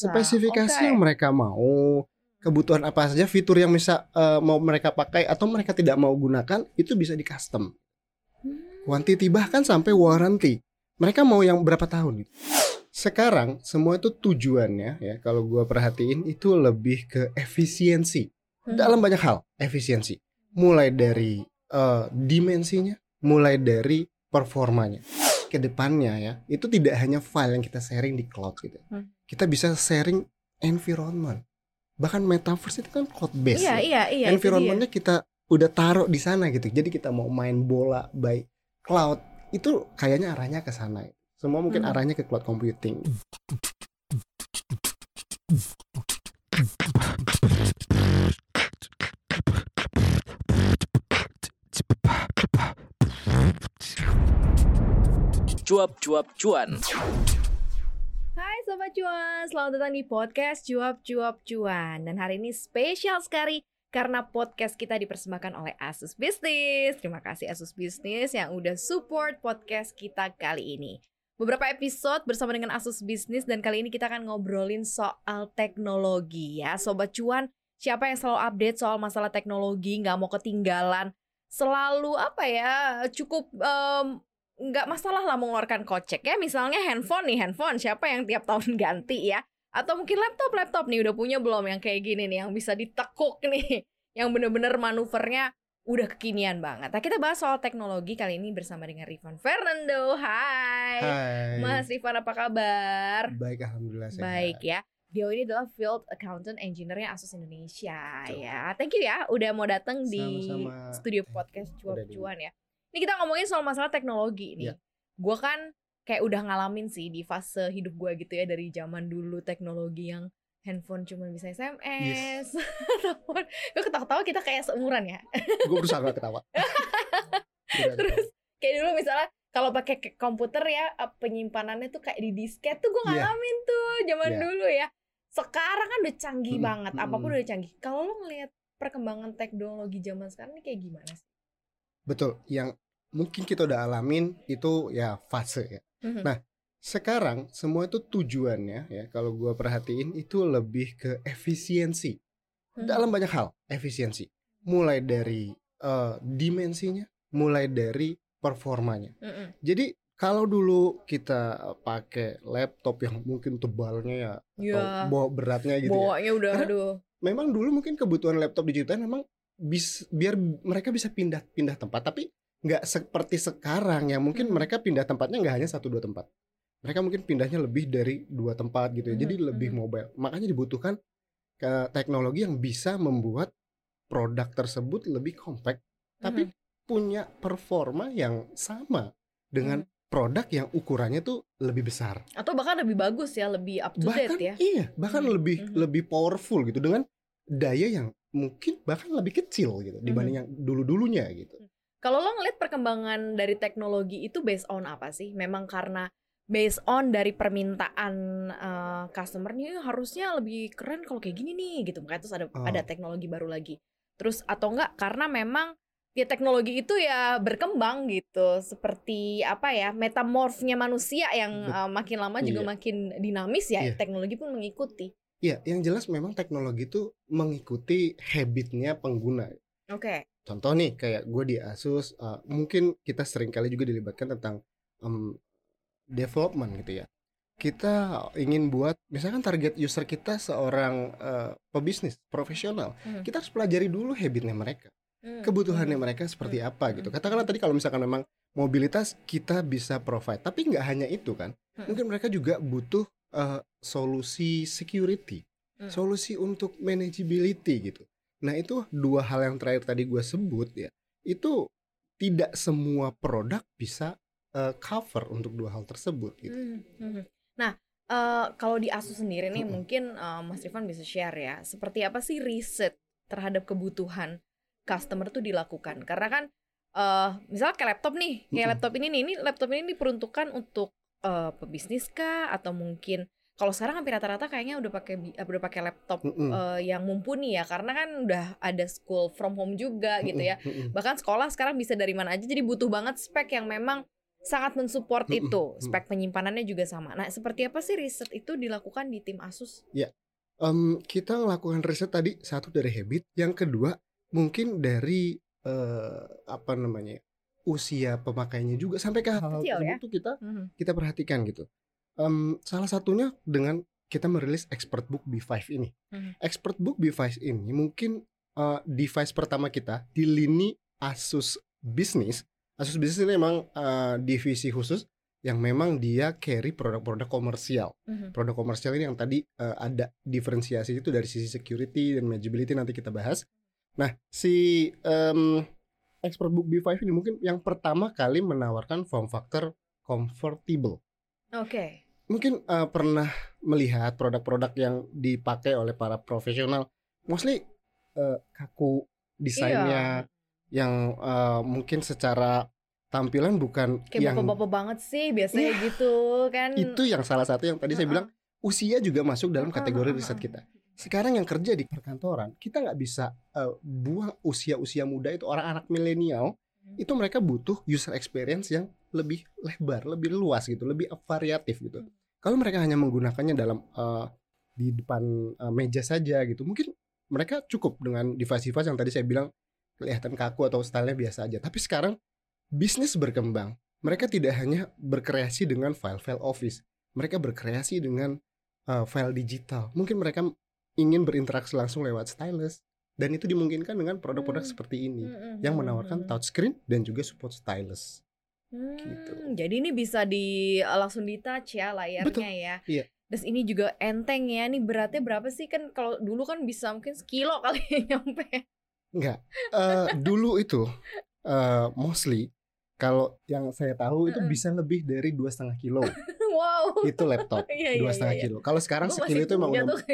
spesifikasi Oke. yang mereka mau, kebutuhan apa saja, fitur yang bisa eh, mau mereka pakai atau mereka tidak mau gunakan itu bisa di custom. Hmm. Quantity bahkan sampai warranty. Mereka mau yang berapa tahun gitu. Sekarang semua itu tujuannya ya kalau gua perhatiin itu lebih ke efisiensi Hmm. dalam banyak hal efisiensi mulai dari eh, dimensinya mulai dari performanya ke depannya ya itu tidak hanya file yang kita sharing di cloud gitu Hmm. Kita bisa sharing environment bahkan metaverse itu kan cloud based Iya, ya. iya, iya. environmentnya kita udah taruh di sana gitu jadi kita mau main bola by cloud itu kayaknya arahnya ke sana semua mungkin Hmm. arahnya ke cloud computing Cuap-cuap cuan. Hai Sobat Cuan, selamat datang di podcast Cuap Cuap Cuan. Dan hari ini spesial sekali karena podcast kita dipersembahkan oleh Asus Business. Terima kasih Asus Business yang udah support podcast kita kali ini. Beberapa episode bersama dengan Asus Business dan kali ini kita akan ngobrolin soal teknologi ya. Sobat Cuan, siapa yang selalu update soal masalah teknologi, nggak mau ketinggalan? Selalu apa ya, cukup em, nggak masalah lah mengeluarkan kocek ya misalnya handphone nih handphone siapa yang tiap tahun ganti ya atau mungkin laptop laptop nih udah punya belum yang kayak gini nih yang bisa ditekuk nih yang bener-bener manuvernya udah kekinian banget. Nah kita bahas soal teknologi kali ini bersama dengan Rifan Fernando. Hai, Hai Mas Rifan apa kabar? baik alhamdulillah sehat. Baik ya. Dia ini adalah Field Accountant Engineer-nya Asus Indonesia Betul. ya. Thank you ya udah mau datang di studio podcast Udah cuap di- cuan ya. Ini kita ngomongin soal masalah teknologi nih. Iya. Gue kan kayak udah ngalamin sih di fase hidup gue gitu ya dari zaman dulu teknologi yang handphone cuma bisa SMS. Telepon. Gue ketawa-ketawa kita kayak seumuran ya. gue berusaha gak ketawa Terus kayak dulu misalnya kalau pakai komputer ya eh, penyimpanannya tuh kayak di disket tuh gue Iya. ngalamin tuh zaman Iya. dulu ya. Sekarang kan udah canggih Mm-mm, banget, mm-mm. apa pun udah canggih. Kalau lo ngelihat perkembangan teknologi zaman sekarang ini kayak gimana sih? Betul yang mungkin kita udah alamin itu ya fase ya Mhm. Nah, sekarang semua itu tujuannya ya kalau gue perhatiin itu lebih ke efisiensi Mhm. dalam banyak hal efisiensi mulai dari eh, dimensinya mulai dari performanya Mm-mm. jadi kalau dulu kita pakai laptop yang mungkin tebalnya ya Ya, atau bawa beratnya gitu ya bawanya udah Karena aduh. memang dulu mungkin kebutuhan laptop digital memang bis, biar mereka bisa pindah-pindah tempat tapi nggak seperti sekarang yang mungkin Mhm. mereka pindah tempatnya nggak hanya satu dua tempat mereka mungkin pindahnya lebih dari dua tempat gitu ya jadi Mhm, lebih mhm. mobile makanya dibutuhkan ke teknologi yang bisa membuat produk tersebut lebih compact tapi Mhm. punya performa yang sama dengan Mhm. produk yang ukurannya tuh lebih besar atau bahkan lebih bagus ya, lebih up to bahkan date ya. iya bahkan Mhm, lebih mhm. lebih powerful gitu dengan daya yang mungkin bahkan lebih kecil gitu dibanding Mhm. yang dulu dulunya gitu Kalau lo ngeliat perkembangan dari teknologi itu based on apa sih? Memang karena based on dari permintaan eh, customer nih harusnya lebih keren kalau kayak gini nih gitu. Makanya terus ada Oh. ada teknologi baru lagi. Terus atau enggak karena memang ya teknologi itu ya berkembang gitu seperti apa ya metamorfnya manusia yang eh, makin lama juga iya. makin dinamis ya Iya. teknologi pun mengikuti. Iya, yang jelas memang teknologi itu mengikuti habitnya pengguna. Oke. Contoh nih, kayak gue di Asus, uh, mungkin kita sering kali juga dilibatkan tentang um, development gitu ya. Kita ingin buat, misalkan target user kita seorang uh, pebisnis profesional, Hmm. kita harus pelajari dulu habitnya mereka, Hmm, kebutuhannya hmm. mereka seperti Hmm. apa gitu. Hmm. Katakanlah tadi kalau misalkan memang mobilitas kita bisa provide, tapi nggak hanya itu kan, Hmm. mungkin mereka juga butuh uh, solusi security, Hmm. solusi untuk manageability gitu. Nah itu dua hal yang terakhir tadi gue sebut ya, itu tidak semua produk bisa uh, cover untuk dua hal tersebut gitu. Hmm, hmm. Nah, eh, kalau di Asus sendiri nih, Mm-mm. mungkin eh, Mas Rifan bisa share ya, seperti apa sih riset terhadap kebutuhan customer tuh dilakukan? Karena kan, eh misalnya kayak laptop nih, kayak Mm-mm. laptop ini nih, ini laptop ini diperuntukkan untuk eh, pebisnis kah? Atau mungkin kalau sekarang hampir rata-rata kayaknya udah pakai bi- udah pakai laptop Mm-mm. eh, yang mumpuni ya, karena kan udah ada school from home juga gitu ya Mm-mm, mm-mm. bahkan sekolah sekarang bisa dari mana aja jadi butuh banget spek yang memang sangat mensupport itu. mm. Spek penyimpanannya juga sama. Nah, seperti apa sih riset itu dilakukan di tim Asus? Em, kita melakukan riset tadi satu dari habit, yang kedua mungkin dari eh, apa namanya usia pemakainya juga sampai ke Kecil tersebut ya? tuh kita Mhm. kita perhatikan gitu. Em, salah satunya dengan kita merilis Expert Book B5 ini. Mhm. Expert Book B5 ini mungkin eh, device pertama kita di lini Asus Business. Asus Business ini memang eh, divisi khusus yang memang dia carry produk-produk komersial. Mhm. Produk komersial ini yang tadi eh, ada diferensiasi itu dari sisi security dan manageability nanti kita bahas. Nah, si em, Expert Book B5 ini mungkin yang pertama kali menawarkan form factor comfortable Oke. mungkin uh, pernah melihat produk-produk yang dipakai oleh para profesional mostly uh, kaku desainnya yang uh, mungkin secara tampilan bukan Kayak yang bapak-bapak banget sih biasanya Iya. gitu kan. itu yang salah satu yang tadi saya Heeh. bilang usia juga masuk dalam kategori heeh, riset heeh. kita sekarang yang kerja di perkantoran kita nggak bisa uh, buang usia-usia muda itu orang anak milenial Hmm. itu mereka butuh user experience yang lebih lebar, lebih luas gitu, lebih variatif gitu. Hmm. Kalau mereka hanya menggunakannya dalam uh, di depan uh, meja saja gitu, mungkin mereka cukup dengan device-device yang tadi saya bilang kelihatan kaku atau stylenya biasa aja. Tapi sekarang bisnis berkembang. Mereka tidak hanya berkreasi dengan file-file Office, mereka berkreasi dengan uh, file digital. Mungkin mereka ingin berinteraksi langsung lewat stylus dan itu dimungkinkan dengan produk-produk Hmm. seperti ini Mhm, yang mhm, menawarkan mhm. touchscreen dan juga support stylus. Hmm, gitu. Jadi ini bisa di langsung di touch ya layarnya Betul, ya. iya. Terus ini juga enteng ya. Ini beratnya berapa sih kan kalau dulu kan bisa mungkin sekilo kali ya nyampe. Enggak. Eh, dulu itu eh, mostly kalau yang saya tahu itu bisa lebih dari dua setengah kilo wow. itu laptop Iya, iya, dua setengah iya, iya. kilo. Kalau sekarang Gua sekilo itu emang udah. tuh.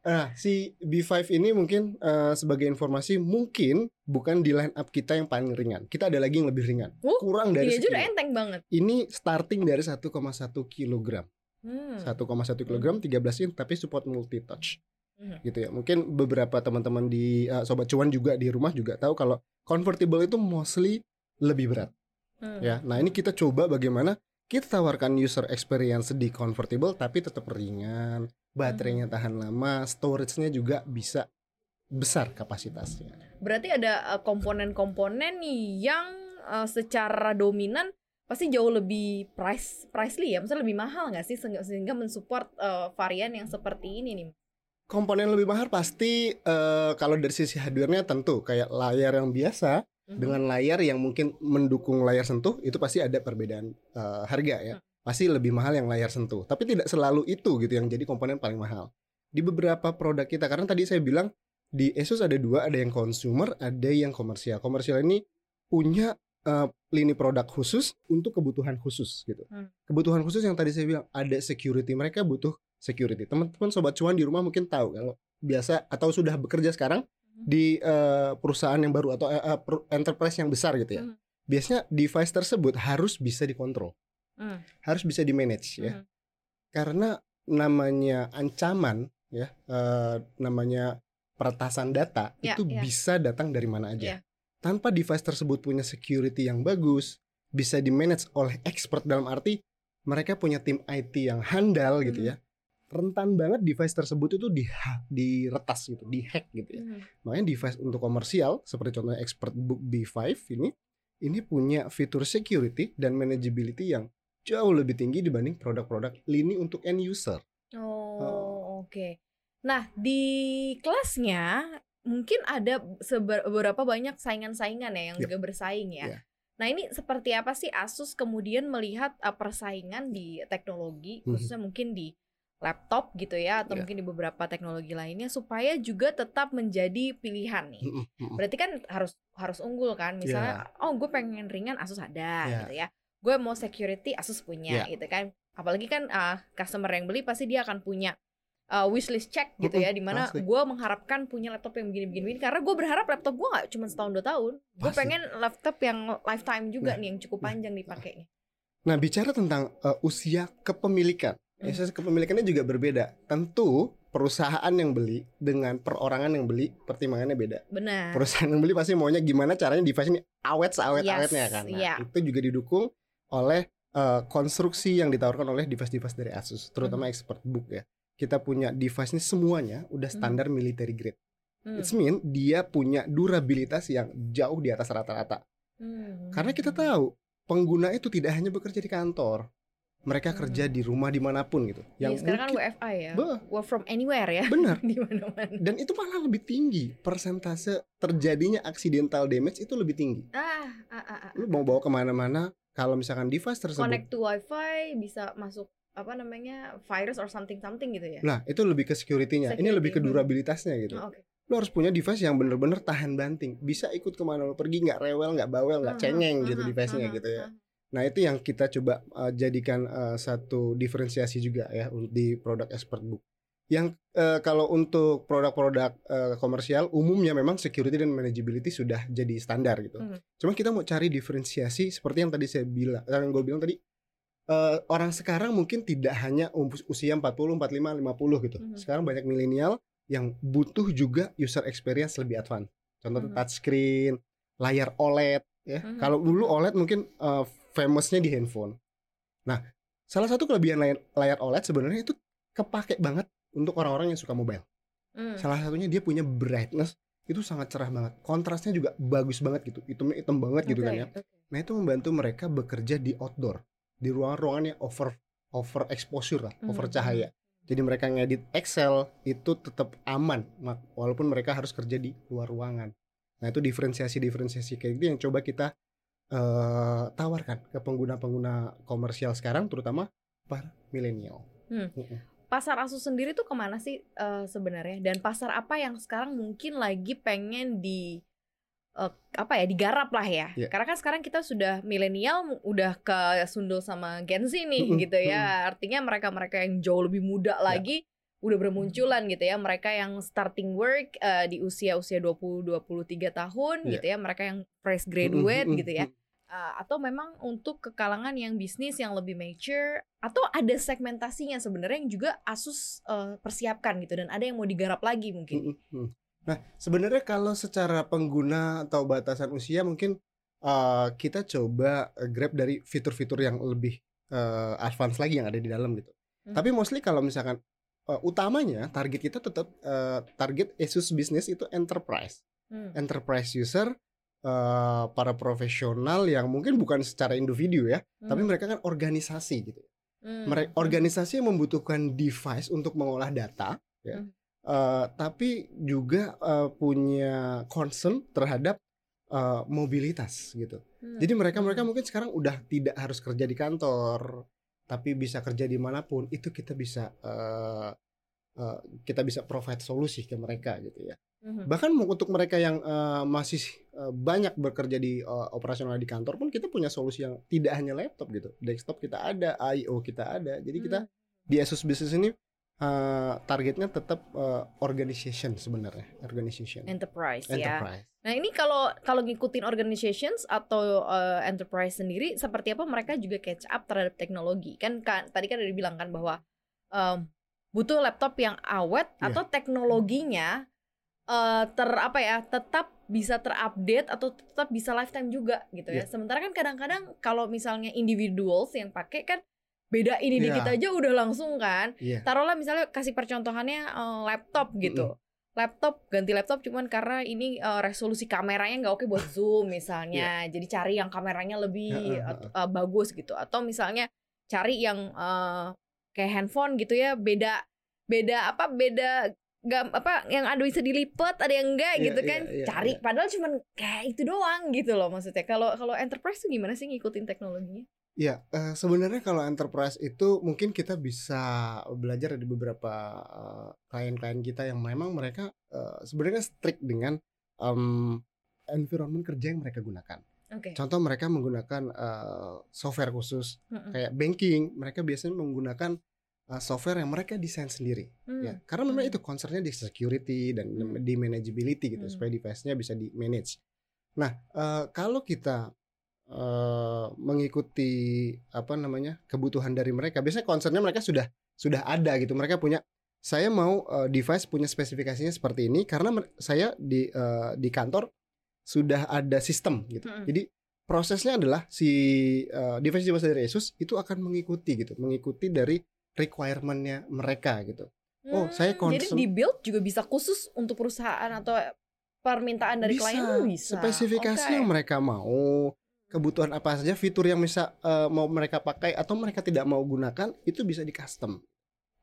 Nah si B5 ini mungkin eh, sebagai informasi mungkin bukan di line up kita yang paling ringan. Kita ada lagi yang lebih ringan. Uh, Kurang dari udah sekilo. enteng banget. Ini starting dari 1,1 kilogram. Hmm. 1,1 kilogram 13 in tapi support multi touch. Mhm. gitu ya. Mungkin beberapa teman-teman di uh, sobat cuan juga di rumah juga tahu kalau convertible itu mostly lebih berat Hmm. ya. Nah, ini kita coba bagaimana kita tawarkan user experience di convertible tapi tetap ringan, baterainya tahan lama, storage-nya juga bisa besar kapasitasnya. Berarti ada eh, komponen-komponen yang eh, secara dominan pasti jauh lebih price pricely ya, maksudnya lebih mahal nggak sih sehingga, sehingga mensupport eh, varian yang seperti ini nih. Komponen lebih mahal pasti uh, kalau dari sisi hardware-nya tentu kayak layar yang biasa Dengan layar yang mungkin mendukung layar sentuh itu pasti ada perbedaan uh, harga ya. Pasti lebih mahal yang layar sentuh. Tapi tidak selalu itu gitu yang jadi komponen paling mahal. Di beberapa produk kita karena tadi saya bilang di Asus ada dua, ada yang consumer, ada yang komersial. Komersial ini punya uh, lini produk khusus untuk kebutuhan khusus gitu. Hmm. Kebutuhan khusus yang tadi saya bilang ada security. Mereka butuh security. Teman-teman sobat cuan di rumah mungkin tahu kalau biasa atau sudah bekerja sekarang. Di eh, perusahaan yang baru atau per- enterprise yang besar gitu ya. Hmm. Biasanya device tersebut harus bisa dikontrol, Hmm. harus bisa di manage ya. Mhm. Karena namanya ancaman ya, eh, namanya peretasan data Ya, itu ya. bisa datang dari mana aja. Ya. Tanpa device tersebut punya security yang bagus, bisa di manage oleh expert dalam arti mereka punya tim IT yang handal gitu Mhm. ya. Rentan banget device tersebut itu di diretas gitu, dihack gitu ya. Mhm. Makanya device untuk komersial seperti contohnya Expert Book B5 ini ini punya fitur security dan manageability yang jauh lebih tinggi dibanding produk-produk lini untuk end user. Oh, oke. Nah, di kelasnya mungkin ada beberapa banyak saingan-saingan ya yang Ya. juga bersaing ya. Ya. Nah, ini seperti apa sih Asus kemudian melihat uh, persaingan di teknologi, Mhm. khususnya mungkin di laptop gitu ya, atau Ya. mungkin di beberapa teknologi lainnya supaya juga tetap menjadi pilihan nih. Berarti kan harus harus unggul kan. Misalnya, oh gue pengen ringan Asus ada Ya. gitu ya. Gue mau security Asus punya Ya. gitu kan. Apalagi kan uh, customer yang beli pasti dia akan punya uh, wishlist check gitu ya, di mana gue mengharapkan punya laptop yang begini-begini karena gue berharap laptop gue nggak cuma setahun dua tahun. Gue pengen laptop yang lifetime juga Nah, nih yang cukup nah, panjang dipakainya. Nah, bicara tentang uh, usia kepemilikan. Hmm. Usia kepemilikannya juga berbeda. Tentu perusahaan yang beli dengan perorangan yang beli pertimbangannya beda. Benar. Perusahaan yang beli pasti maunya gimana caranya device ini awet seawet awetnya Yes, kan. Nah, iya. Itu juga didukung oleh eh, konstruksi yang ditawarkan oleh device-device dari Asus, terutama Mhm. ExpertBook ya. Kita punya device ini semuanya udah Mhm. standar military grade. Hmm. It mean dia punya durabilitas yang jauh di atas rata-rata. Hmm. Karena kita tahu pengguna itu tidak hanya bekerja di kantor, mereka kerja Hmm. di rumah di mana pun gitu. Iya, sekarang kan WFA ya. Work from anywhere ya. benar. Di mana-mana. Dan itu malah lebih tinggi persentase terjadinya accidental damage itu lebih tinggi. Ah, ah, ah, ah. Lu mau bawa ke mana-mana, kalau misalkan device tersebut, Connect to wifi bisa masuk apa namanya virus or something something gitu ya. nah itu lebih ke security-nya. Ini Security, lebih ke hmm. durabilitasnya gitu. Oh, Oke. Lu harus punya device yang bener-bener tahan banting, bisa ikut ke mana lu pergi, nggak rewel, nggak bawel, nggak Aha, cengeng gitu aha, device-nya aha, gitu ya. aha. Nah itu yang kita coba uh, jadikan uh, satu diferensiasi juga ya di produk ExpertBook. Yang uh, kalau untuk produk-produk uh, komersial umumnya memang security dan manageability sudah jadi standar gitu. Mhm. Cuma kita mau cari diferensiasi seperti yang tadi saya bilang, yang gue bilang tadi. uh, orang sekarang mungkin tidak hanya usia 40, 45, 50 gitu. Mhm. Sekarang banyak milenial yang butuh juga user experience lebih advance. Contohnya Mhm. touchscreen, layar OLED ya. Mhm. Kalau dulu OLED mungkin uh, famousnya di handphone. Nah, salah satu kelebihan layar, layar OLED sebenarnya itu kepake banget untuk orang-orang yang suka mobile. Hmm. Salah satunya dia punya brightness itu sangat cerah banget. Kontrasnya juga bagus banget gitu. Hitamnya hitam banget gitu kan ya. Nah, itu membantu mereka bekerja di outdoor, di ruangan-ruangan yang over over exposure lah, over Mhm. cahaya. Jadi mereka ngedit Excel itu tetap aman walaupun mereka harus kerja di luar ruangan. Nah, itu diferensiasi-diferensiasi kayak gitu yang coba kita eh, tawarkan ke pengguna-pengguna komersial sekarang terutama para milenial. Hmm. Pasar Asus sendiri tuh ke mana sih eh, sebenarnya? Dan pasar apa yang sekarang mungkin lagi pengen di eh, apa ya digarap lah ya? Iya. Karena kan sekarang kita sudah milenial, udah ke sundul sama Gen Z nih gitu ya. Artinya mereka-mereka yang jauh lebih muda Ya. lagi udah bermunculan gitu ya. Mereka yang starting work eh, di usia-usia 20 23 tahun Iya. gitu ya. Mereka yang fresh graduate gitu ya. Uh, atau memang untuk ke kalangan yang bisnis yang lebih mature atau ada segmentasinya sebenarnya yang juga Asus uh, persiapkan gitu dan ada yang mau digarap lagi mungkin. Mm-mm. Nah, sebenarnya kalau secara pengguna atau batasan usia mungkin uh, kita coba grab dari fitur-fitur yang lebih uh, advance lagi yang ada di dalam gitu. Hmm. Tapi mostly kalau misalkan uh, utamanya target kita tetap uh, target Asus business itu enterprise. Hmm. Enterprise user uh, para profesional yang mungkin bukan secara individu ya, tapi Hmm. mereka kan organisasi gitu. Hmm. Mereka organisasi yang membutuhkan device untuk mengolah data, ya. Hmm. Eh, tapi juga eh, punya concern terhadap eh, mobilitas gitu. Hmm. Jadi mereka mereka Hmm. mungkin sekarang udah tidak harus kerja di kantor, tapi bisa kerja di mana pun. Itu kita bisa eh, eh, kita bisa provide solusi ke mereka gitu ya. Mhm. Bahkan untuk mereka yang eh, masih eh, banyak bekerja di eh, operasional di kantor pun kita punya solusi yang tidak hanya laptop gitu. Desktop kita ada, I/O kita ada. Jadi kita Hmm. di Asus Business ini eh, targetnya tetap eh, organization sebenarnya, organization. enterprise, ya. Enterprise. Nah ini kalau kalau ngikutin organizations atau uh, enterprise sendiri seperti apa mereka juga catch up terhadap teknologi kan, kan tadi kan udah dibilang kan bahwa um, butuh laptop yang awet Iya. atau teknologinya uh, ter apa ya tetap bisa terupdate atau tetap bisa lifetime juga gitu ya. Iya. Sementara kan kadang-kadang kalau misalnya individuals yang pakai kan beda ini Iya. dikit aja udah langsung kan Iya. taruhlah misalnya kasih percontohannya eh, laptop gitu laptop ganti laptop cuman karena ini eh, resolusi kameranya nggak oke buat zoom misalnya jadi cari yang kameranya lebih at- eh, bagus gitu atau misalnya cari yang eh, kayak handphone gitu ya beda beda apa beda nggak apa yang ada bisa dilipat ada yang enggak Iya, gitu iya, kan iya, cari iya. padahal cuman kayak itu doang gitu loh maksudnya kalau kalau enterprise tuh gimana sih ngikutin teknologinya Iya, eh, sebenarnya kalau enterprise itu mungkin kita bisa belajar dari beberapa eh, klien-klien kita yang memang mereka eh, sebenarnya strict dengan em, environment kerja yang mereka gunakan. oke Contoh mereka menggunakan eh, software khusus Mm-mm. kayak banking, mereka biasanya menggunakan eh, software yang mereka desain sendiri. Hmm. Ya, karena memang Hmm. itu concernnya di security dan Hmm. di manageability gitu Hmm. supaya device-nya bisa di manage. Nah, eh, kalau kita eh, mengikuti apa namanya kebutuhan dari mereka, biasanya concernnya mereka sudah sudah ada gitu. Mereka punya saya mau uh, device punya spesifikasinya seperti ini karena saya di uh, di kantor sudah ada sistem gitu. Mm-mm. Jadi prosesnya adalah si uh, device device dari Asus itu akan mengikuti gitu, mengikuti dari requirement-nya mereka gitu. Oh, saya Hmm, Jadi di build juga bisa khusus untuk perusahaan atau permintaan dari klien tuh bisa. Spesifikasi Oke. yang mereka mau, kebutuhan apa saja, fitur yang bisa uh, mau mereka pakai atau mereka tidak mau gunakan itu bisa di custom.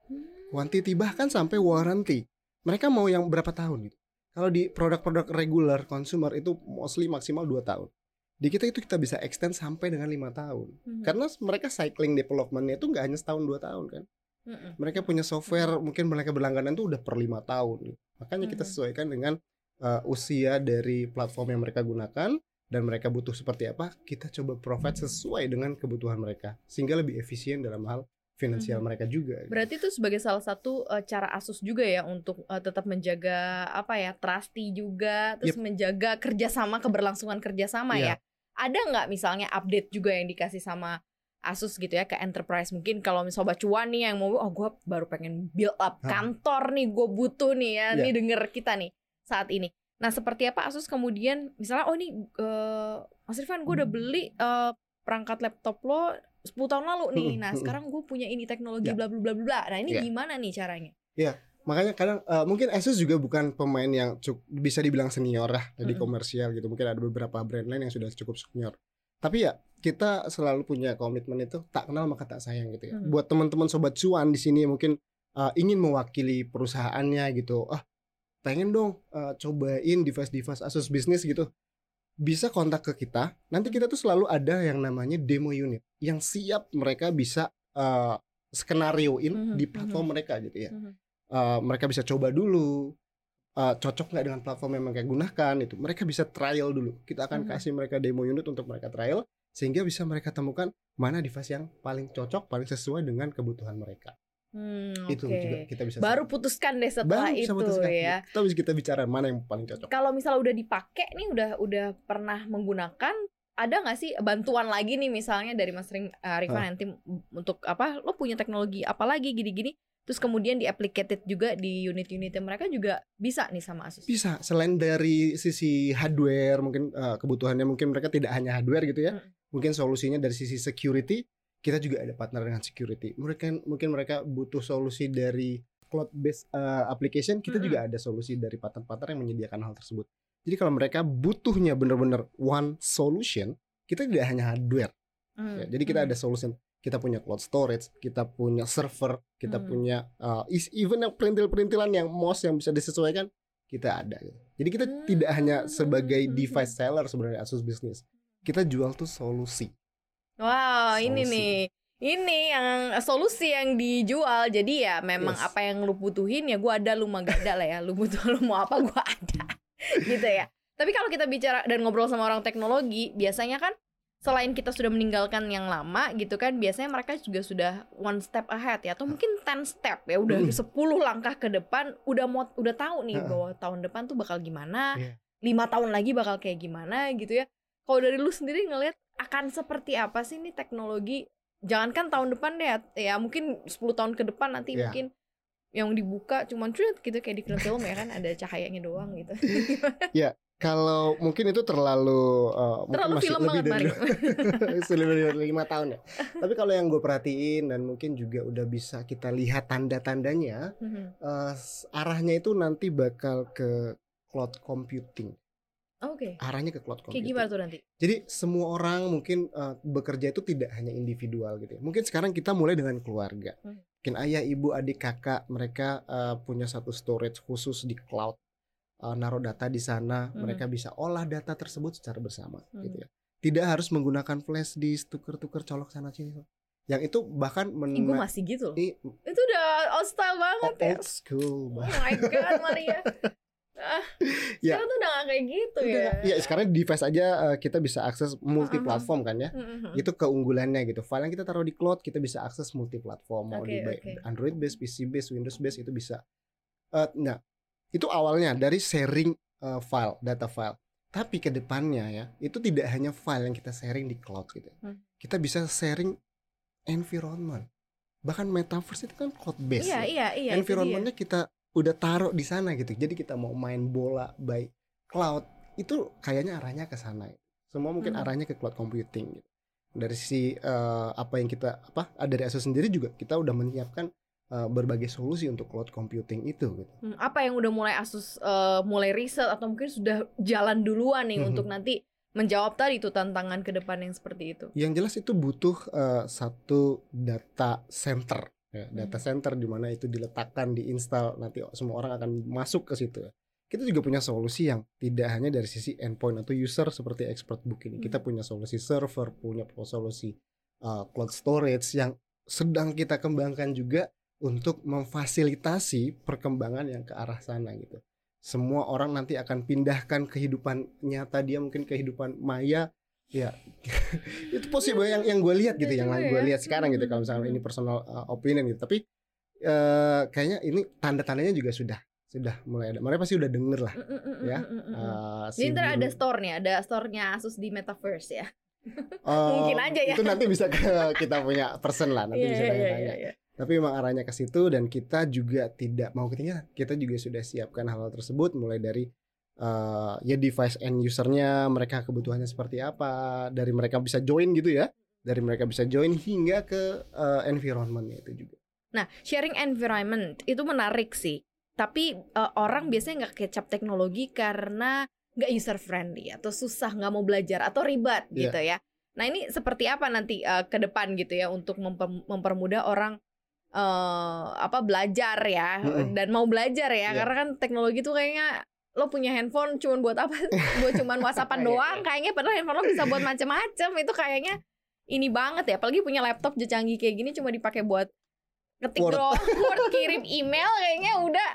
Hmm. Quantity bahkan sampai warranty. Mereka mau yang berapa tahun gitu. Kalau di produk-produk regular consumer itu mostly maksimal 2 tahun. Di kita itu kita bisa extend sampai dengan lima tahun. Mhm. Karena mereka cycling developmentnya itu nggak hanya setahun dua tahun kan. Mm-mm. Mereka punya software mungkin mereka berlangganan itu udah per lima tahun. Makanya kita Mhm. sesuaikan dengan uh, usia dari platform yang mereka gunakan dan mereka butuh seperti apa. Kita coba provide sesuai dengan kebutuhan mereka sehingga lebih efisien dalam hal finansial Mhm. mereka juga. gitu. Berarti itu sebagai salah satu uh, cara Asus juga ya untuk uh, tetap menjaga apa ya trusty juga, terus menjaga kerjasama keberlangsungan kerjasama Iya. ya. Ada nggak misalnya update juga yang dikasih sama Asus gitu ya ke enterprise mungkin kalau misal sobat cuan nih yang mau oh gue baru pengen build up Hah. kantor nih gue butuh nih ya Iya. nih denger kita nih saat ini. Nah seperti apa Asus kemudian misalnya oh ini uh, Mas Irfan gue Hmm. udah beli uh, perangkat laptop lo 10 tahun lalu nih. Mm-mm, Nah, mm-mm. sekarang gue punya ini teknologi Ya. bla bla bla bla. Nah, ini Ya. gimana nih caranya? Makanya kadang uh, mungkin Asus juga bukan pemain yang cukup bisa dibilang senior lah di Mm-mm. komersial gitu. Mungkin ada beberapa brand lain yang sudah cukup senior. Tapi ya kita selalu punya komitmen itu tak kenal maka tak sayang gitu ya. Mhm. Buat teman-teman sobat cuan di sini mungkin uh, ingin mewakili perusahaannya gitu. Ah, pengen dong uh, cobain device-device Asus bisnis gitu. Bisa kontak ke kita. Nanti kita tuh selalu ada yang namanya demo unit yang siap mereka bisa uh, skenarioin Mhm, di platform mereka gitu ya. Mhm. Uh, mereka bisa coba dulu uh, cocok nggak dengan platform yang mereka gunakan itu mereka bisa trial dulu kita akan Mhm. kasih mereka demo unit untuk mereka trial sehingga bisa mereka temukan mana device yang paling cocok paling sesuai dengan kebutuhan mereka Hmm, itu oke. juga kita bisa Baru putuskan deh setelah Baru itu putuskan. ya. kita bisa kita bicara mana yang paling cocok Kalau misalnya udah dipakai nih udah udah pernah menggunakan ada nggak sih bantuan lagi nih misalnya dari Mas Ring, uh, Rifan Ah. nanti untuk apa lo punya teknologi apa lagi gini-gini terus kemudian di applicated juga di unit-unitnya mereka juga bisa nih sama Asus. bisa selain dari sisi hardware mungkin uh, kebutuhannya mungkin mereka tidak hanya hardware gitu ya Mm. mungkin solusinya dari sisi security kita juga ada partner dengan security mereka mungkin mereka butuh solusi dari cloud based uh, application kita Mm-mm. juga ada solusi dari partner-partner yang menyediakan hal tersebut jadi kalau mereka butuhnya benar-benar one solution kita tidak hanya hardware Hmm, ya. jadi kita hmm. ada solution kita punya cloud storage kita punya server kita Hmm. punya uh, even yang perintil-perintilan yang mouse yang bisa disesuaikan kita ada gitu. jadi kita Hmm, tidak hanya sebagai hmm, device seller sebenarnya Asus bisnis kita jual tuh solusi Wow, ini Solusi. nih. Ini yang solusi yang dijual. Jadi ya memang Yes. apa yang lu butuhin ya gua ada lu mah gak ada lah ya. Lu butuh lu mau apa gua ada. gitu ya. Tapi kalau kita bicara dan ngobrol sama orang teknologi, biasanya kan selain kita sudah meninggalkan yang lama gitu kan, biasanya mereka juga sudah one step ahead ya atau mungkin 10 step ya, udah Hmm. 10 langkah ke depan udah mau udah tahu nih Heeh. bahwa tahun depan tuh bakal gimana, Iya. lima tahun lagi bakal kayak gimana gitu ya. Kalau dari lu sendiri ngelihat akan seperti apa sih nih teknologi? Jangankan tahun depan deh, ya mungkin 10 tahun ke depan nanti Iya. mungkin yang dibuka cuman trut gitu kayak di film-film ya kan ada cahayanya doang gitu. kalau mungkin itu terlalu uh, mungkin Terlalu masih film lebih banget, dari lebih dari lima tahun ya tapi kalau yang gue perhatiin dan mungkin juga udah bisa kita lihat tanda-tandanya Mhm. uh, arahnya itu nanti bakal ke cloud computing Oke. arahnya ke cloud Kayak computing gimana tuh nanti? Jadi semua orang mungkin uh, bekerja itu tidak hanya individual gitu ya. Mungkin sekarang kita mulai dengan keluarga. Hmm. Mungkin ayah, ibu, adik, kakak mereka uh, punya satu storage khusus di cloud. Uh, naruh data di sana, Hmm. mereka bisa olah data tersebut secara bersama Hmm. gitu ya. Tidak harus menggunakan flash disk, tuker-tuker colok sana sini. Yang itu bahkan mena- masih gitu loh. i- Itu udah old style banget ya. old school Oh banget. my god, Maria. Ah, Ya. sekarang tuh udah gak kayak gitu ya. Udah, ya sekarang di device aja uh, kita bisa akses multi platform kan ya. Mhm. itu keunggulannya gitu. File yang kita taruh di cloud kita bisa akses multi platform mau Oke, di oke. Android base, PC base, Windows base itu bisa. Eh, nah itu awalnya dari sharing eh, file, data file. Tapi ke depannya ya itu tidak hanya file yang kita sharing di cloud gitu. Hmm. Kita bisa sharing environment. bahkan metaverse itu kan cloud based Iya, ya. iya, iya. environmentnya kita udah taruh di sana gitu jadi kita mau main bola by cloud itu kayaknya arahnya ke sana semua mungkin Hmm. arahnya ke cloud computing gitu dari sisi eh, apa yang kita apa dari Asus sendiri juga kita udah menyiapkan eh, berbagai solusi untuk cloud computing itu gitu Hmm, apa yang udah mulai Asus eh, mulai riset atau mungkin sudah jalan duluan nih Mhm. untuk nanti menjawab tadi tuh tantangan ke depan yang seperti itu. yang jelas itu butuh eh, satu data center ya, data Hmm. center di mana itu diletakkan diinstal nanti semua orang akan masuk ke situ kita juga punya solusi yang tidak hanya dari sisi endpoint atau user seperti expert book ini kita Hmm. punya solusi server punya solusi eh, cloud storage yang sedang kita kembangkan juga untuk memfasilitasi perkembangan yang ke arah sana gitu semua orang nanti akan pindahkan kehidupan nyata dia mungkin kehidupan maya ya itu possible yang yang gue lihat gitu yang Juga gue ya. lihat sekarang gitu kalau misalnya ini personal uh, opinion gitu tapi eh, kayaknya ini tanda-tandanya juga sudah sudah mulai ada mereka pasti udah denger lah Ya, uh, si Jadi ntar ada Bill- store-nya, ada store-nya Asus di Metaverse ya. Eh, mungkin aja ya. itu nanti bisa ke kita punya person lah nanti Iya, bisa iya, tanya-tanya iya, iya. Tapi memang arahnya ke situ dan kita juga tidak mau ketinggalan kita juga sudah siapkan hal, -hal tersebut mulai dari eh, ya device end usernya mereka kebutuhannya seperti apa dari mereka bisa join gitu ya dari mereka bisa join hingga ke eh, environmentnya itu juga Nah, sharing environment itu menarik sih. Tapi eh, orang biasanya nggak kecap teknologi karena nggak user friendly atau susah nggak mau belajar atau ribet Iya. gitu ya. Nah ini seperti apa nanti eh, ke depan gitu ya untuk memper- mempermudah orang eh apa belajar ya Mm-mm. dan mau belajar ya Iya. karena kan teknologi tuh kayaknya lo punya handphone cuman buat apa buat cuman whatsappan Iya, doang iya. kayaknya padahal handphone lo bisa buat macam-macam itu kayaknya ini banget ya apalagi punya laptop canggih kayak gini cuma dipakai buat ketik Word. doang Word, kirim email kayaknya udah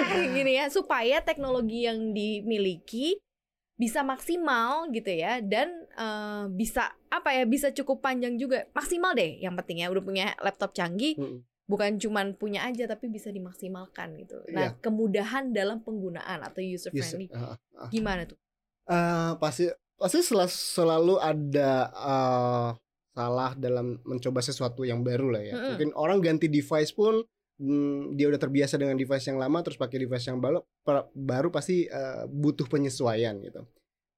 ah, gini ya supaya teknologi yang dimiliki bisa maksimal gitu ya dan eh, bisa apa ya bisa cukup panjang juga maksimal deh yang penting ya udah punya laptop canggih Mm-mm. Bukan cuman punya aja tapi bisa dimaksimalkan gitu nah Iya. kemudahan dalam penggunaan atau user User, friendly uh, uh. gimana tuh Eh, pasti pasti sel- selalu ada eh, salah dalam mencoba sesuatu yang baru lah ya. Mm-mm. Mungkin orang ganti device pun hmm, dia udah terbiasa dengan device yang lama terus pakai device yang baru baru pasti eh, butuh penyesuaian gitu.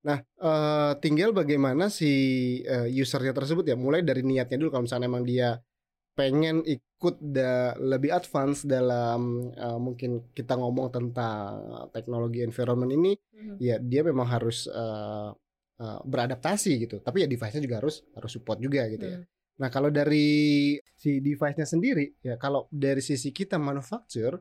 Nah, eh, tinggal bagaimana si eh, usernya tersebut ya, mulai dari niatnya dulu kalau misalnya emang dia pengen ikut da- lebih advance dalam eh, mungkin kita ngomong tentang teknologi environment ini ya dia memang harus eh, eh, beradaptasi gitu. Tapi ya device-nya juga harus harus support juga gitu ya. Hmm. nah kalau dari si device-nya sendiri ya kalau dari sisi kita manufacture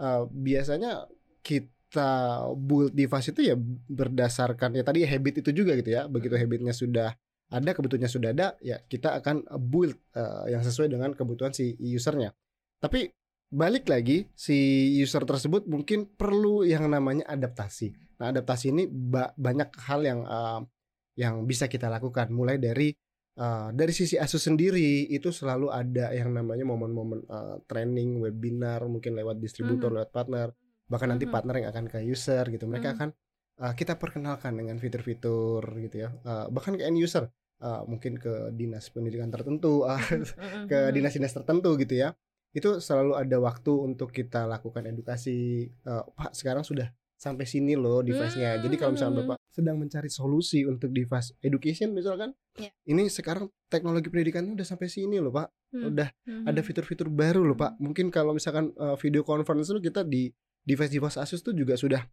eh, biasanya kita build device itu ya berdasarkan ya tadi habit itu juga gitu ya. Begitu habitnya sudah ada kebutuhannya sudah ada ya kita akan build eh, yang sesuai dengan kebutuhan si usernya tapi balik lagi si user tersebut mungkin perlu yang namanya adaptasi Nah, adaptasi ini ba- banyak hal yang uh, yang bisa kita lakukan mulai dari uh, dari sisi Asus sendiri itu selalu ada yang namanya momen-momen uh, training, webinar, mungkin lewat distributor, Mhm. lewat partner, bahkan nanti Mhm. partner yang akan ke user gitu. Mereka Mhm. akan uh, kita perkenalkan dengan fitur-fitur gitu ya. Uh, bahkan ke end user, uh, mungkin ke dinas pendidikan tertentu, uh, ke dinas-dinas tertentu gitu ya. Itu selalu ada waktu untuk kita lakukan edukasi. Uh, Pak, sekarang sudah sampai sini loh device-nya. Jadi kalau misalnya Hmm. Bapak sedang mencari solusi untuk device education misalkan, Ya. ini sekarang teknologi pendidikannya udah sampai sini loh, Pak. Hmm. Udah ada fitur-fitur baru loh, Pak. Mungkin kalau misalkan uh, video conference itu kita di device-device Asus tuh juga sudah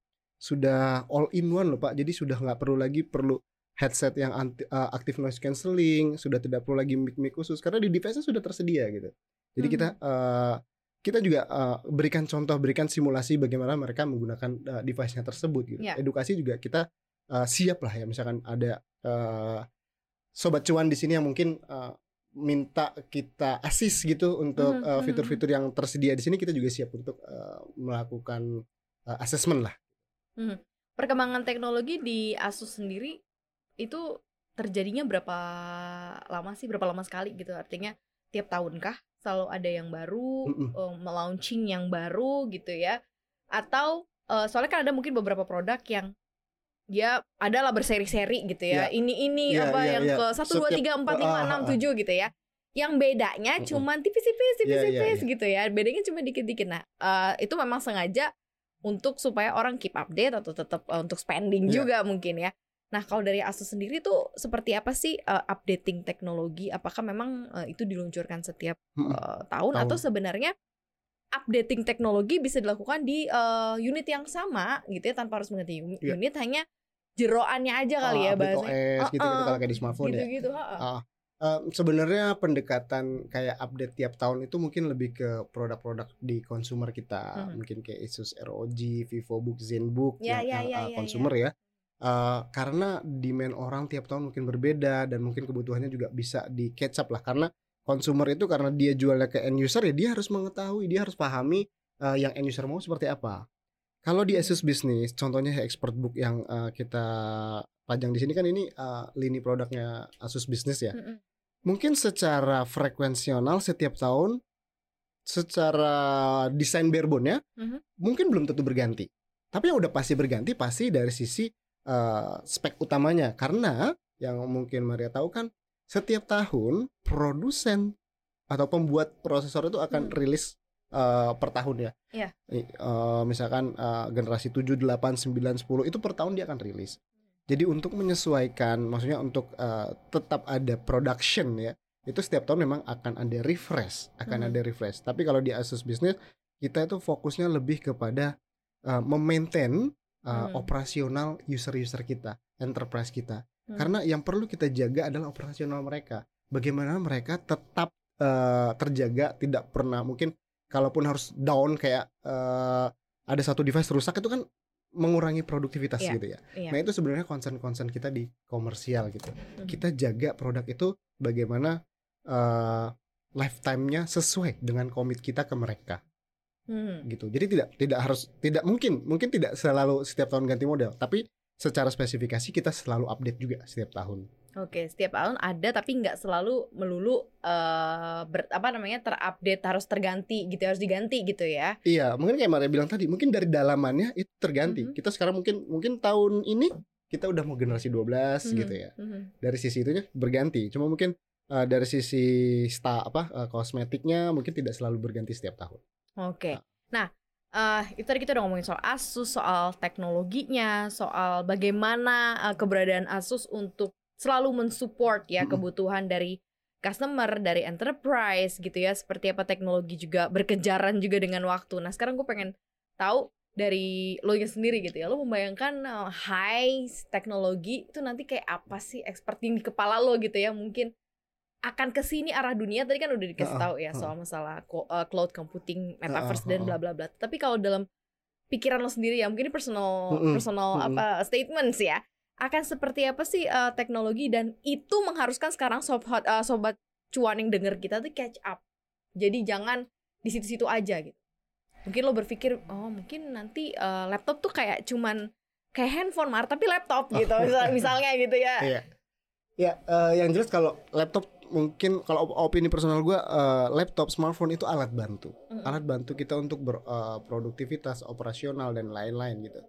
sudah all in one loh, Pak. Jadi sudah nggak perlu lagi perlu headset yang anti, uh, active noise cancelling, sudah tidak perlu lagi mic-mic khusus karena di device-nya sudah tersedia gitu. Jadi kita uh, kita juga uh, berikan contoh, berikan simulasi bagaimana mereka menggunakan uh, device-nya tersebut gitu. Ya. Edukasi juga kita uh, siap lah ya misalkan ada uh, sobat cuan di sini yang mungkin uh, minta kita assist gitu untuk Mhm, uh, mhm. fitur-fitur yang tersedia di sini kita juga siap untuk uh, melakukan uh, assessment lah. Perkembangan teknologi di Asus sendiri itu terjadinya berapa lama sih berapa lama sekali gitu artinya tiap tahun kah selalu ada yang baru eh, melaunching yang baru gitu ya atau eh, soalnya kan ada mungkin beberapa produk yang dia adalah berseri-seri gitu ya Iya. ini ini Iya, apa iya, yang iya. ke satu dua tiga empat lima ah, ah, enam ah. tujuh gitu ya yang bedanya Mm-mm. cuman tipis-tipis Iya, iya, tipis-tipis iya. gitu ya bedanya cuma dikit-dikit nah eh, itu memang sengaja untuk supaya orang keep update atau tetap eh, untuk spending Iya. juga mungkin ya nah kalau dari Asus sendiri tuh seperti apa sih eh, updating teknologi apakah memang eh, itu diluncurkan setiap eh, tahun, Tahun. atau sebenarnya updating teknologi bisa dilakukan di eh, unit yang sama gitu ya tanpa harus mengganti Iya. unit hanya jeroannya aja kali Ah, ya update bahasanya OS gitu-gitu Uh-uh. kalau kayak di smartphone ya. gitu-gitu ha-ha. Ah, eh, sebenarnya pendekatan kayak update tiap tahun itu mungkin lebih ke produk-produk di consumer kita, Mhm. mungkin kayak Asus ROG, VivoBook, ZenBook Ya, yang, ya, yang, ya, eh, ya, consumer ya. Eh, karena demand orang tiap tahun mungkin berbeda dan mungkin kebutuhannya juga bisa di catch up lah karena consumer itu karena dia jualnya ke end user ya dia harus mengetahui, dia harus pahami eh, yang end user mau seperti apa. Kalau di Mhm. Asus Business, contohnya expert book yang eh, kita pajang di sini kan ini eh, lini produknya Asus Business ya. Mm-mm. Mungkin secara frekuensional setiap tahun secara desain barebone-nya Mhm. mungkin belum tentu berganti. Tapi yang udah pasti berganti pasti dari sisi eh, spek utamanya karena yang mungkin Maria tahu kan setiap tahun produsen atau pembuat prosesor itu akan Hmm. rilis eh, per tahun ya. Iya. I- eh, misalkan eh, generasi 7, 8, 9, 10 itu per tahun dia akan rilis. Jadi untuk menyesuaikan maksudnya untuk eh, tetap ada production ya. Itu setiap tahun memang akan ada refresh, akan Mhm. ada refresh. Tapi kalau di Asus Business kita itu fokusnya lebih kepada uh, memaintain uh, Hmm. operasional user-user kita, enterprise kita. Hmm. Karena yang perlu kita jaga adalah operasional mereka. Bagaimana mereka tetap uh, terjaga, tidak pernah mungkin kalaupun harus down kayak uh, ada satu device rusak itu kan mengurangi produktivitas Iya, gitu ya. iya. Nah itu sebenarnya concern-concern kita di komersial gitu. Mhm. Kita jaga produk itu bagaimana uh, lifetime-nya sesuai dengan komit kita ke mereka Hmm. gitu. Jadi tidak tidak harus tidak mungkin mungkin tidak selalu setiap tahun ganti model, tapi secara spesifikasi kita selalu update juga setiap tahun. Oke, setiap tahun ada tapi nggak selalu melulu eh ber- apa namanya terupdate harus terganti gitu harus diganti gitu ya. Iya, mungkin kayak Maria bilang tadi, mungkin dari dalamannya itu terganti. Mhm. Kita sekarang mungkin mungkin tahun ini kita udah mau generasi 12 Mhm. gitu ya. Mhm. Dari sisi itunya berganti. Cuma mungkin eh, dari sisi sta apa eh, kosmetiknya mungkin tidak selalu berganti setiap tahun. Oke. Nah, eh itu tadi kita udah ngomongin soal Asus, soal teknologinya, soal bagaimana eh, keberadaan Asus untuk selalu mensupport ya kebutuhan dari customer, dari enterprise gitu ya. Seperti apa teknologi juga berkejaran juga dengan waktu. Nah, sekarang gue pengen tahu dari lo nya sendiri gitu ya. Lo membayangkan eh, high teknologi itu nanti kayak apa sih expert di kepala lo gitu ya mungkin akan ke sini arah dunia tadi kan udah dikasih tahu ya soal masalah eh, cloud computing, metaverse dan bla bla bla. Tapi kalau dalam pikiran lo sendiri ya mungkin ini personal personal apa statements ya. Akan seperti apa sih eh, teknologi dan itu mengharuskan sekarang sobat eh, sobat cuan yang denger kita tuh catch up. Jadi jangan di situ-situ aja gitu. Mungkin lo berpikir oh mungkin nanti eh, laptop tuh kayak cuman kayak handphone mar tapi laptop gitu misal- misalnya gitu ya. Iya. Ya, eh, yang jelas kalau laptop mungkin kalau op- opini personal gua eh, laptop smartphone itu alat bantu. Mm-mm. alat bantu kita untuk berproduktivitas operasional dan lain-lain gitu.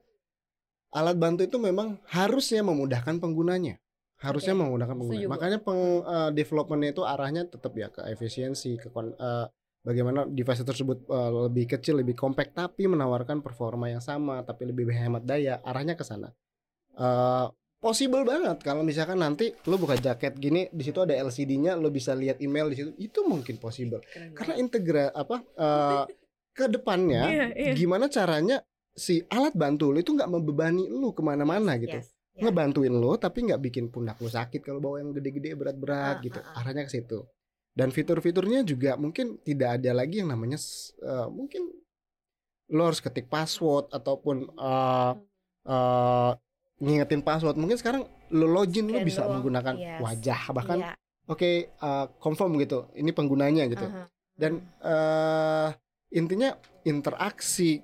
Alat bantu itu memang harusnya memudahkan penggunanya, harusnya Oke, memudahkan pengguna. setuju. Makanya peng, eh, developmentnya itu arahnya tetap ya ke efisiensi, ke eh, bagaimana device tersebut eh, lebih kecil, lebih compact, tapi menawarkan performa yang sama, tapi lebih hemat daya. Arahnya ke sana. Eh, possible banget kalau misalkan nanti lo buka jaket gini, di situ ada LCD-nya, lo bisa lihat email di situ, itu mungkin possible Keren karena integra apa eh, ke depannya Iya, iya. gimana caranya si alat bantu lu itu nggak membebani lu ke mana-mana gitu. Yes, ya. ngebantuin lu tapi nggak bikin pundak lu sakit kalau bawa yang gede-gede berat-berat Ah, gitu. ah, ah. arahnya ke situ. Dan fitur-fiturnya juga mungkin tidak ada lagi yang namanya eh, mungkin lo harus ketik password ataupun eh, eh, ngingetin password. Mungkin sekarang lo login lo bisa menggunakan yes. wajah bahkan Iya, oke eh, confirm gitu ini penggunanya gitu. Aha. dan eh intinya interaksi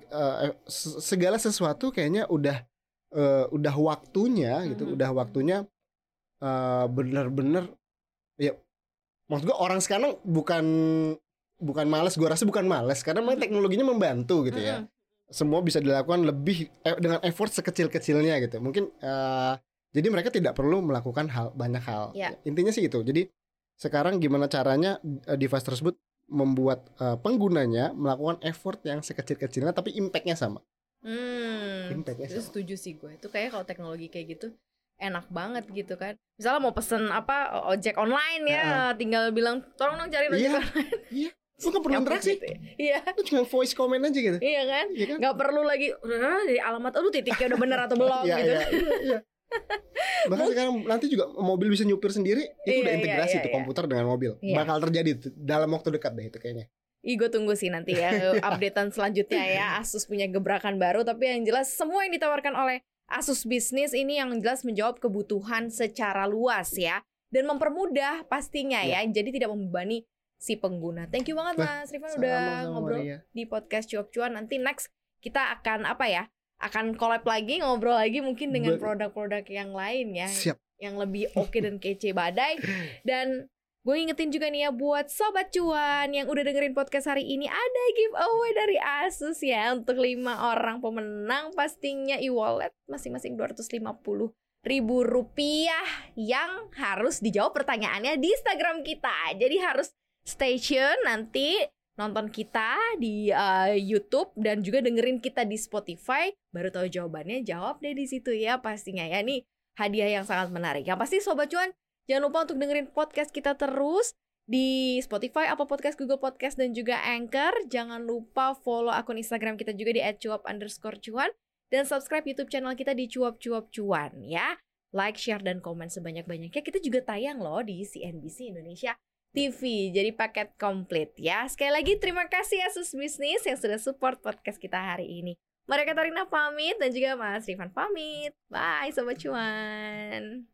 se- segala sesuatu kayaknya udah eh, udah waktunya gitu Mhm. udah waktunya eh bener-bener ya maksud gua orang sekarang bukan bukan males gua rasa bukan males karena memang Mhm. teknologinya membantu gitu ya Mm-mm. semua bisa dilakukan lebih eh, dengan effort sekecil-kecilnya gitu. Mungkin eh, jadi mereka tidak perlu melakukan hal banyak hal. Ya. Intinya sih itu. Jadi sekarang gimana caranya uh, device tersebut membuat uh, penggunanya melakukan effort yang sekecil-kecilnya tapi impactnya sama. Hmm, Impactnya itu sama. setuju sih gue. Itu kayak kalau teknologi kayak gitu enak banget gitu kan. Misalnya mau pesen apa ojek online ya, tinggal bilang tolong dong cari ojek Iya. online. Lu kan perlu interaksi. gitu ya. Iya, Lu cuma voice comment aja gitu. iya kan? Iya kan? Nggak perlu lagi "Ah, dari alamat aduh titiknya udah bener atau belum Iya, gitu. iya, iya, iya. Bahkan sekarang nanti juga mobil bisa nyupir sendiri itu Iya, udah iya, integrasi iya, tuh iya. komputer dengan mobil. Iya. Bakal terjadi tuh dalam waktu dekat deh itu kayaknya. Ih, gue tunggu sih nanti ya updatean selanjutnya ya. Asus punya gebrakan baru, tapi yang jelas semua yang ditawarkan oleh Asus Business ini yang jelas menjawab kebutuhan secara luas ya dan mempermudah pastinya ya. Jadi tidak membebani si pengguna. Thank you banget Mas Rifan udah ngobrol Maria. di podcast Cuap Cuan. Nanti next kita akan apa ya? Akan collab lagi, ngobrol lagi mungkin dengan produk-produk yang lain ya Siap. yang lebih oke dan kece badai. Dan gue ingetin juga nih ya buat sobat cuan yang udah dengerin podcast hari ini ada giveaway dari Asus ya untuk lima orang pemenang pastinya e-wallet masing-masing 250 ribu rupiah yang harus dijawab pertanyaannya di Instagram kita. Jadi harus stay tune nanti nonton kita di uh, YouTube dan juga dengerin kita di Spotify baru tahu jawabannya jawab deh di situ ya pastinya ya nih hadiah yang sangat menarik. Yang pasti sobat cuan jangan lupa untuk dengerin podcast kita terus di Spotify, Apple Podcast, Google Podcast dan juga Anchor. Jangan lupa follow akun Instagram kita juga di @cuap_cuan dan subscribe YouTube channel kita di cuap cuap cuan ya. Like, share dan komen sebanyak-banyaknya. Kita juga tayang loh di CNBC Indonesia TV. Jadi paket komplit ya. Sekali lagi terima kasih Asus Bisnis yang sudah support podcast kita hari ini. Mereka Katarina pamit dan juga Mas Rifan pamit. Bye Sobat Cuan.